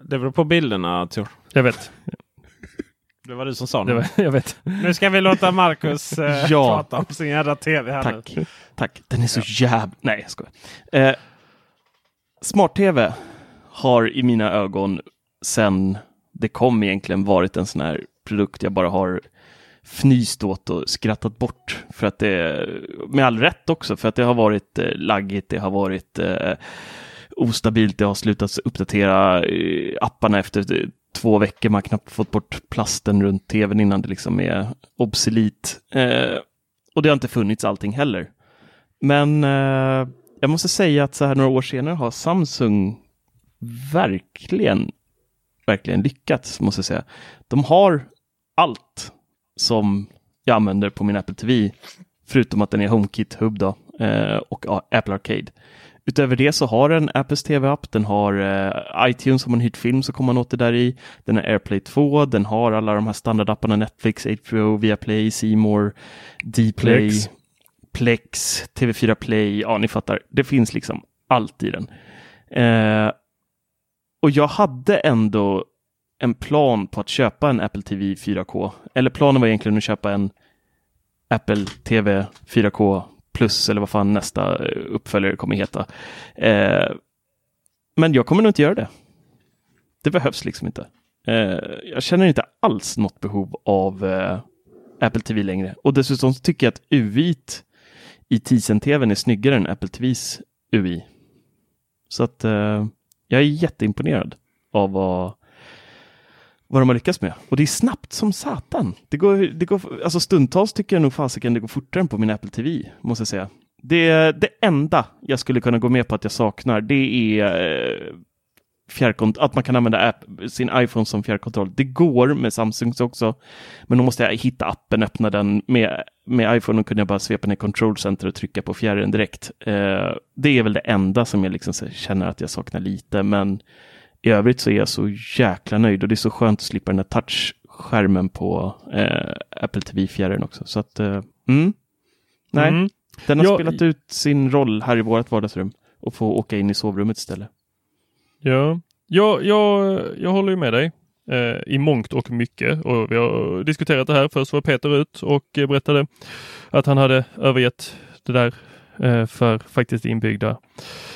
Det beror på bilderna Tor. Jag vet. Det var du som sa Det var, jag vet. Nu ska vi låta Marcus eh, Ja. prata om sin jävla tv här Tack. nu. Tack. Den är så jävla... Nej, jag skojar. Eh, Smart-tv har i mina ögon sen det kom egentligen varit en sån här produkt jag bara har fnyst åt och skrattat bort. För att det, med all rätt också, för att det har varit eh, laggigt, det har varit eh, ostabilt, det har slutat uppdatera eh, apparna efter eh, två veckor, man har knappt fått bort plasten runt tvn innan det liksom är obsolit. Eh, och det har inte funnits allting heller. Men eh, jag måste säga att så här några år senare har Samsung verkligen, verkligen lyckats, måste jag säga. De har allt som jag använder på min Apple TV, förutom att den är HomeKit-hub då, eh, och ja, Apple Arcade. Utöver det så har den Apples TV-app, den har eh, iTunes, om man hyrt film så kommer man åt det där i. Den har AirPlay 2, den har alla de här standardapparna Netflix, HBO, Viaplay, C More, Dplay, Plex. Plex, TV4 Play, ja ni fattar. Det finns liksom allt i den. Eh, och jag hade ändå en plan på att köpa en Apple TV 4K. Eller planen var egentligen att köpa en Apple TV 4K plus eller vad fan nästa eh, uppföljare kommer heta. Eh, men jag kommer nog inte göra det. Det behövs liksom inte. Eh, jag känner inte alls något behov av eh, Apple TV längre. Och dessutom så tycker jag att UI i Tizen-TVn är snyggare än Apple TVs UI. Så att eh, jag är jätteimponerad av vad, vad de har lyckats med. Och det är snabbt som satan. Det går, det går, alltså stundtals tycker jag nog fasiken det går fortare än på min Apple TV, måste jag säga. Det, det enda jag skulle kunna gå med på att jag saknar, det är eh, fjärrkont- att man kan använda app, sin iPhone som fjärrkontroll. Det går med Samsungs också, men då måste jag hitta appen, öppna den. Med, med iPhone kunde jag bara svepa ner Control Center och trycka på fjärren direkt. Eh, det är väl det enda som jag liksom känner att jag saknar lite, men i övrigt så är jag så jäkla nöjd och det är så skönt att slippa den där touchskärmen på eh, Apple TV-fjärren också. Så att, eh, mm. Nej, Mm. den har Ja, spelat ut sin roll här i vårt vardagsrum och få åka in i sovrummet istället. Ja, jag, jag, jag håller ju med dig eh, i mångt och mycket. Och vi har diskuterat det här. Först var Peter ut och eh, berättade att han hade övergett det där eh, för faktiskt inbyggda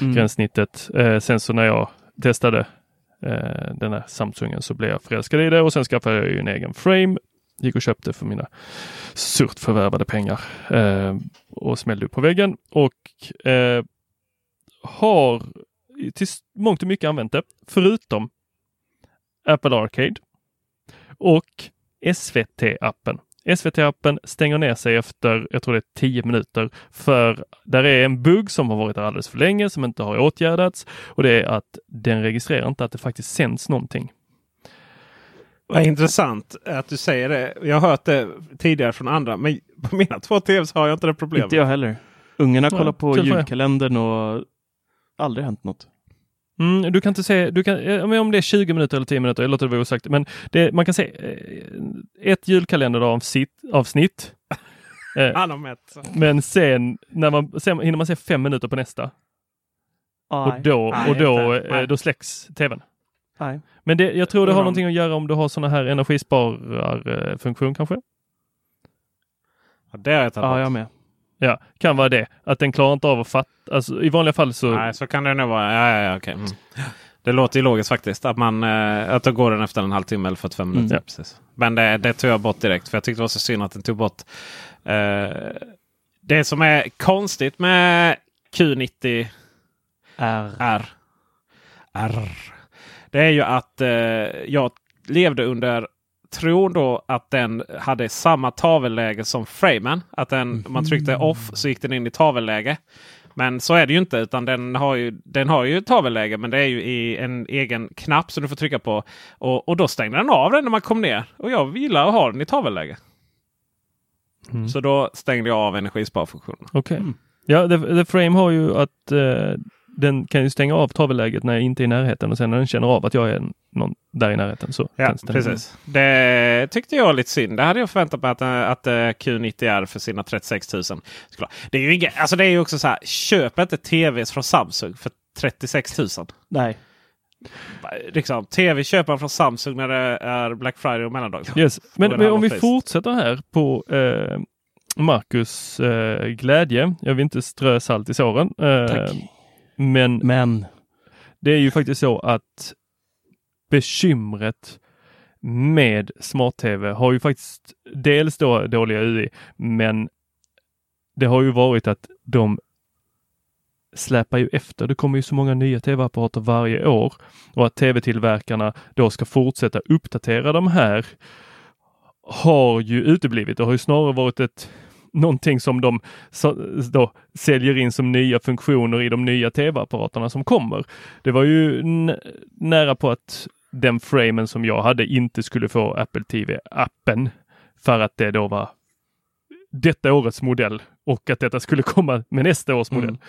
Mm. gränssnittet. Eh, sen så när jag testade eh, den här Samsungen så blev jag förälskad i det och sen skaffade jag ju en egen frame. Gick och köpte för mina surt förvärvade pengar eh, och smällde upp på väggen och eh, har till mångt och mycket använt det, förutom Apple Arcade och SVT-appen. SVT-appen stänger ner sig efter, jag tror det är 10 minuter, för där är en bugg som har varit där alldeles för länge, som inte har åtgärdats och det är att den registrerar inte att det faktiskt sänds någonting. Vad intressant att du säger det. Jag har hört det tidigare från andra, men på mina två tvs har jag inte det problemet. Inte jag heller. Ungarna kollar på er. julkalendern och aldrig hänt något. Mm, du kan inte se, du kan, eh, om det är 20 minuter eller 10 minuter, jag låter det vara osagt, men det, man kan se eh, ett julkalenderavsnitt, avsnitt. Eh, Han har mätt. men sen, när man, sen hinner man se fem minuter på nästa. Och Nej. då, Nej, och då, då släcks tvn. Men det, jag tror det har någonting att göra om du har sådana här energispararfunktion kanske? Ja, det har jag tagit Ja, jag med. Ja, kan vara det. Att den klarar inte av att fatta. Alltså, I vanliga fall så... Nej, så kan det nog vara. Ja, ja, ja, okej. Mm. Det låter ju logiskt faktiskt. Att, man, eh, att då går den efter en halvtimme eller 45 minuter. Mm. Precis. Men det, det tog jag bort direkt. För jag tyckte det var så synd att den tog bort. Eh, det som är konstigt med Q90 R. R. R. Det är ju att eh, jag levde under tron då att den hade samma tavelläge som framen. Att den, om man tryckte off så gick den in i tavelläge. Men så är det ju inte. utan Den har ju, den har ju tavelläge men det är ju i en egen knapp som du får trycka på. Och, och då stängde den av den när man kom ner. Och jag gillar att ha den i tavelläge. Mm. Så då stängde jag av energisparfunktionen. Okej. Ja, the, the Frame har ju att eh, den kan ju stänga av tavelläget när jag inte är i närheten och sen när den känner av att jag är någon där i närheten så Ja, precis. Det tyckte jag var lite synd. Det hade jag förväntat mig att, eh, att eh, Q90R för sina 36 000 skulle. Det är ju inget, alltså det är ju också så här. Köp inte tvs från Samsung för 36 000. Nej. Liksom, tv köper man från Samsung när det är Black Friday och mellandag. Yes. Men, men om vi var fortsätter här på eh, Marcus eh, glädje. Jag vill inte strö salt i såren. Eh, Tack. Men Men. det är ju faktiskt så att bekymret med smart-tv har ju faktiskt dels då dåliga UI, men det har ju varit att de släpar ju efter. Det kommer ju så många nya tv-apparater varje år och att tv-tillverkarna då ska fortsätta uppdatera de här har ju uteblivit. Det har ju snarare varit ett någonting som de så, då säljer in som nya funktioner i de nya tv-apparaterna som kommer. Det var ju nära på att den framen som jag hade inte skulle få Apple TV-appen för att det då var detta årets modell och att detta skulle komma med nästa års modell. Mm.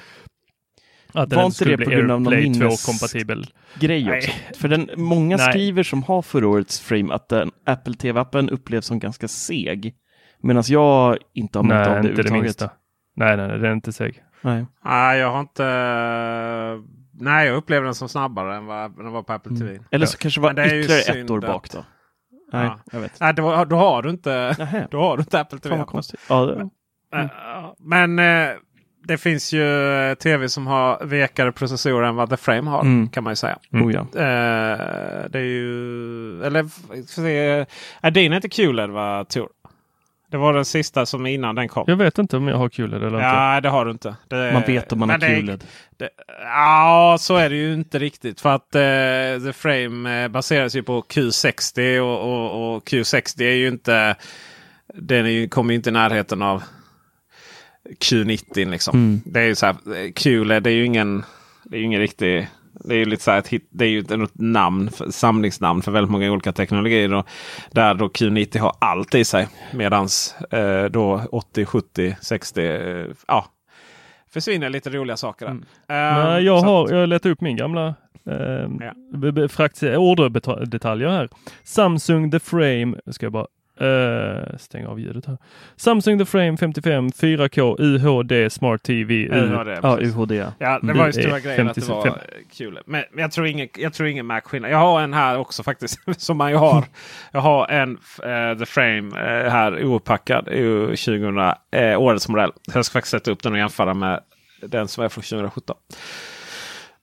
Att den Var inte det bli på grund av någon AirPlay minnes- 2-kompatibel. Grej Nej. också. För den, många Nej. skriver som har förra årets frame att den Apple TV-appen upplevs som ganska seg. Medan jag inte har märkt av Nej, det överhuvudtaget. Nej, nej, nej, den är inte seg. Nej. Nej, jag har inte... Nej, jag upplever den som snabbare än vad den var på Apple Mm. TV. Eller så kanske det var Men det ju ytterligare ett år att- bak då. Nej, Ja. jag vet. Nej, då, då har du inte, då har du inte Apple TV. Fan konstigt. Ja, det, Eh, Men eh, det finns ju eh, tv som har vekare processorer än vad The Frame har. Mm. Kan man ju säga. oh ja. Eh, det är ju... Eller se, är inte QLED va Tor? Det var den sista som innan den kom. Jag vet inte om jag har kul eller inte. Ja, det har du inte. Det, Man vet om man har QLED. det- Ja, så är det ju inte riktigt. För att eh, The Frame eh, baseras ju på Q60 och, och, och Q60 är ju inte... Den är ju, kommer ju inte i närheten av Q90 liksom. Mm. Det är ju så här, eh, QLED det är ju ingen, det är ju ingen riktig... Det är ju lite så ett det är ju ett namn, samlingsnamn för väldigt många olika teknologier. Och där då Q90 har allt i sig. Medans eh, då 80, 70, 60 eh, ja, försvinner lite roliga saker. Mm. Nej, jag har, att- jag letar upp min gamla eh, Ja. orderdetaljer här. Samsung The Frame, ska jag bara eh, stänga av ljudet här. Samsung The Frame 55 4K UHD Smart TV. Det, Ja. UHD. Ja, det Mm. var ju stora grejen att det var 55. kul. Men, men jag tror ingen, jag tror ingen Mac-skillnad. Jag har en här också faktiskt. som man ju har. Jag har en eh, The Frame eh, här ouppackad. ur 2000, eh, årets modell. Jag ska faktiskt sätta upp den och jämföra med den som är från 2017.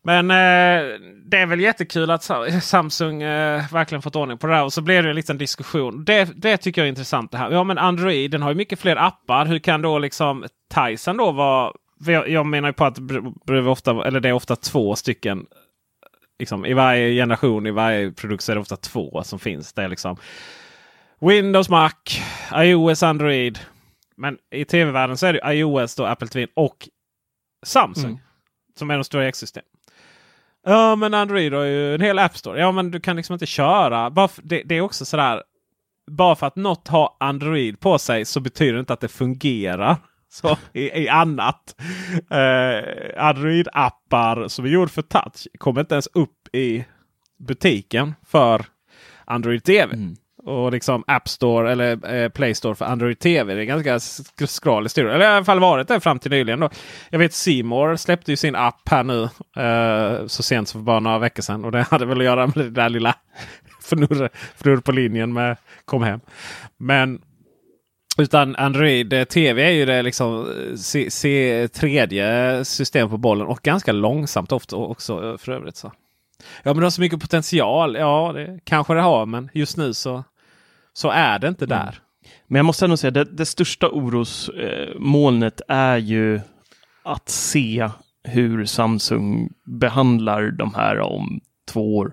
Men eh, det är väl jättekul att Sa- Samsung eh, verkligen fått ordning på det här. Och så blev det en liten diskussion. Det, det tycker jag är intressant. det här. Ja men Android den har ju mycket fler appar. Hur kan då liksom Tyson då vara jag, jag menar ju på att det är ofta, eller det är ofta två stycken. Liksom, I varje generation, i varje produkt så är det ofta två som finns. Det är liksom Windows, Mac, iOS, Android. Men i tv-världen så är det iOS, då, Apple TV och Samsung. Mm. Som är de stora ekosystem. Ja men Android har ju en hel App Store. Ja men du kan liksom inte köra. Bara för, det, det är också sådär. Bara för att något har Android på sig så betyder det inte att det fungerar. Så i, i annat. Eh, Android-appar som är gjord för touch kommer inte ens upp i butiken för Android TV. Mm. Och liksom App Store eller eh, Play Store för Android TV. Det är ganska skral historia. Eller i alla fall varit det fram till nyligen. Då. Jag vet Simor släppte ju sin app här nu. Eh, så sent som för bara några veckor sedan. Och det hade väl att göra med det där lilla fnurr, fnurr på linjen med Kom hem. Men utan Android TV är ju det liksom eh, se, se, tredje system på bollen och ganska långsamt ofta också eh, för övrigt. Så. Ja men det har så mycket potential. Ja det kanske det har men just nu så, så är det inte där. Mm. Men jag måste ändå säga det, det största orosmolnet är ju att se hur Samsung behandlar de här om två år.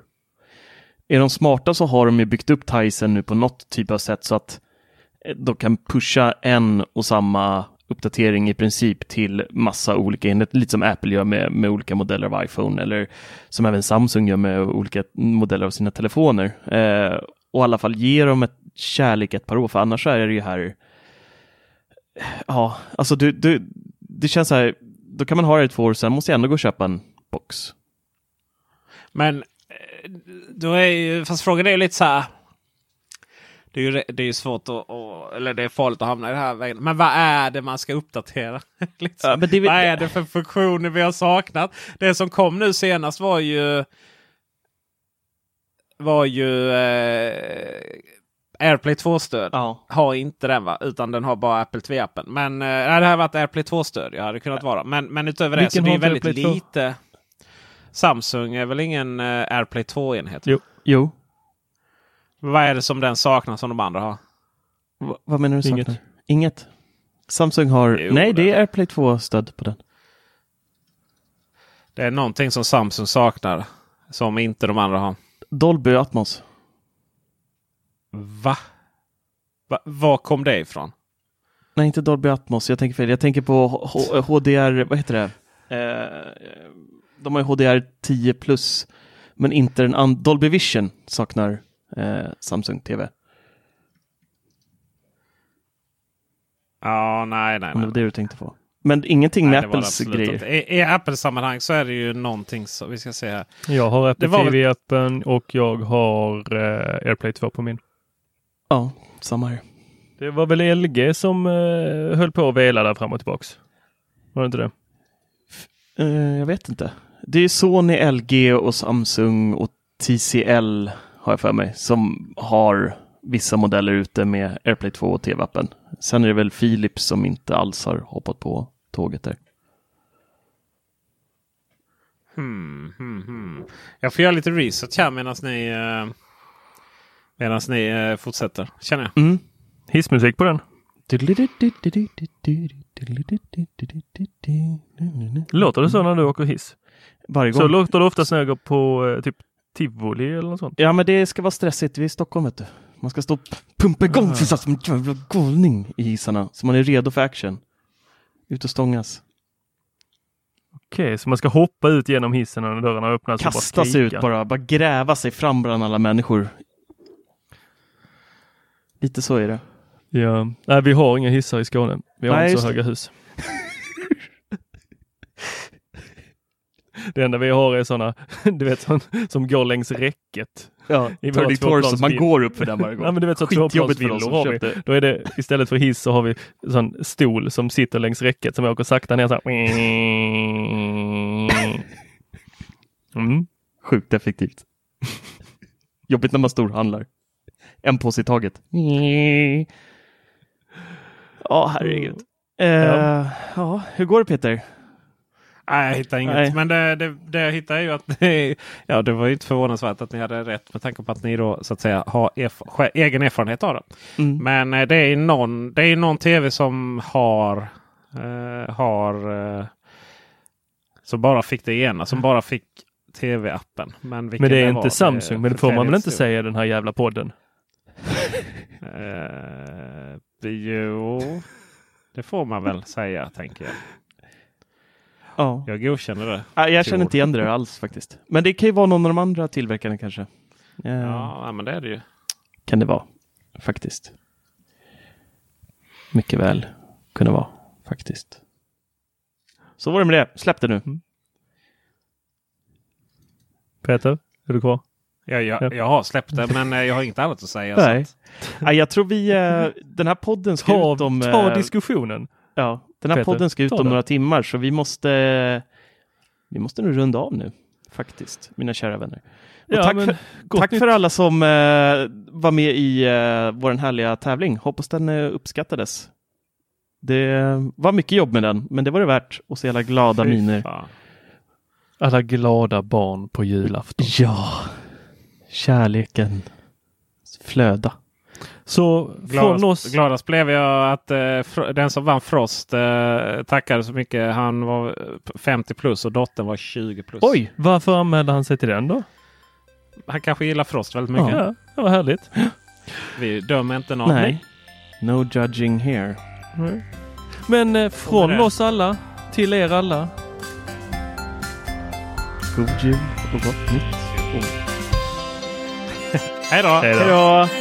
Är de smarta så har de ju byggt upp Tyson nu på något typ av sätt så att de kan pusha en och samma uppdatering i princip till massa olika enheter, lite som Apple gör med, med olika modeller av iPhone eller som även Samsung gör med olika modeller av sina telefoner. Eh, och i alla fall ge dem ett kärlek ett par år, för annars är det ju här Ja, alltså du, du, det känns så här, då kan man ha det i två år, sen måste jag ändå gå och köpa en box. Men eh, då är ju, fast frågan är ju lite så här. Det är ju, det är ju svårt att, eller det är farligt att hamna i det här vägen. Men vad är det man ska uppdatera? liksom. Ja, det Vad är det för funktioner vi har saknat? Det som kom nu senast var ju var ju eh, AirPlay 2-stöd. Ja. Har inte den va? Utan den har bara Apple TV-appen. Men eh, nej, det här varit AirPlay 2-stöd. Jag hade kunnat vara. Men, men utöver det Vilken så det är väldigt AirPlay 2? lite. Samsung är väl ingen eh, AirPlay 2-enhet? Jo. Jo. Vad är det som den saknar som de andra har? Va, vad menar du Inget. saknar? Inget. Samsung har, Jo, nej det det- är AirPlay 2-stöd på den. Det är någonting som Samsung saknar. Som inte de andra har. Dolby Atmos. Va? Va? Var kom det ifrån? Nej, inte Dolby Atmos, jag tänker fel. Jag tänker på H- HDR, vad heter det? Eh, de har ju HDR 10 plus, men inte den Dolby Vision saknar eh, Samsung TV. Ja, nej, nej. Om det var det du tänkte på. Men ingenting nej med Apples grejer. I, I Apple-sammanhang så är det ju någonting som vi ska se här. Jag har Apple väl- TV-appen och jag har eh, AirPlay 2 på min. Ja, samma här. Det var väl LG som eh, höll på att vela där fram och tillbaks. Var det inte det? Eh, jag vet inte. Det är Sony, LG och Samsung och TCL har jag för mig som har vissa modeller ute med AirPlay 2 och TV-appen. Sen är det väl Philips som inte alls har hoppat på tåget där. Hmm, hmm, hmm. Jag får göra lite research här medan ni, eh, medans ni eh, fortsätter. Känner jag. Mm. Hissmusik på den. Låter det så när du åker hiss? Varje Så gång. låter det oftast när jag går på eh, typ tivoli eller något sånt. Ja, men det ska vara stressigt. Vi är i Stockholm, vet du. Man ska stå och pumpa igång Ah. som en jävla galning i hissarna. Så man är redo för action. Ut och stångas. Okej, så man ska hoppa ut genom hissen när dörrarna öppnas? Kasta sig ut bara. Bara gräva sig fram bland alla människor. Lite så är det. Ja, nej vi har inga hissar i Skåne. Vi har Nej, inte så det. höga hus. Det enda vi har är sådana, du vet, som, som går längs räcket. Ja, I våra 30 torso. Man går upp för den varje gång. Ja, men du vet så tvåplansvillor har vi. köpte. Då är det istället för hiss så har vi sån stol som sitter längs räcket som åker sakta ner så här. Mm. Sjukt effektivt. Jobbigt när man storhandlar. En påse i taget. Ja, herregud. Eh, Ja. ja, hur går det Peter? Nej, jag hittar inget. Nej. Men det, det, det jag hittar är ju att det, ja, det var ju inte förvånansvärt att ni hade rätt med tanke på att ni då så att säga har erf egen erfarenhet av det. Mm. Men eh, det är ju någon, det är någon tv som har, eh, har eh, Som bara fick det ena, som bara fick tv-appen. Men, Men det är inte Samsung, men det får man väl inte säga i den här jävla podden? Eh, jo, det får man väl säga tänker jag. Ja. Jag godkänner det. Ah, jag känner inte igen det alls faktiskt. Men det kan ju vara någon av de andra tillverkarna kanske. Eh, Ja, men det är det ju. Kan det vara. Faktiskt. Mycket väl kunna vara. Faktiskt. Så var det med det. Släpp det nu. Peter, är du kvar? Jag, jag, Ja. jag har släppt det, men eh, jag har inget annat att säga. Nej. Så Nej, jag tror vi... Eh, den här podden ska Ta, ut om... ta eh, diskussionen. Ja, den här Peter, podden ska ut om det. några timmar så vi måste... Vi måste nu runda av nu. Faktiskt, mina kära vänner. Och Ja, tack men för, tack för alla som eh, var med i eh, vår härliga tävling. Hoppas den eh, uppskattades. Det var mycket jobb med den, men det var det värt. Och se alla glada Fy miner. fan. Alla glada barn på julafton. Ja, kärleken flöda. Så från Gladast, oss... gladast blev jag att eh, den som vann Frost eh, tackade så mycket. Han var eh, 50 plus och dottern var 20 plus. Oj, varför anmälde han sig till den då? Han kanske gillar Frost väldigt mycket. Ja, det var härligt. Vi dömer inte någon. Nej, no judging here. Men eh, från oss alla till er alla. God jul och gott nytt år. Hej då! Hej då.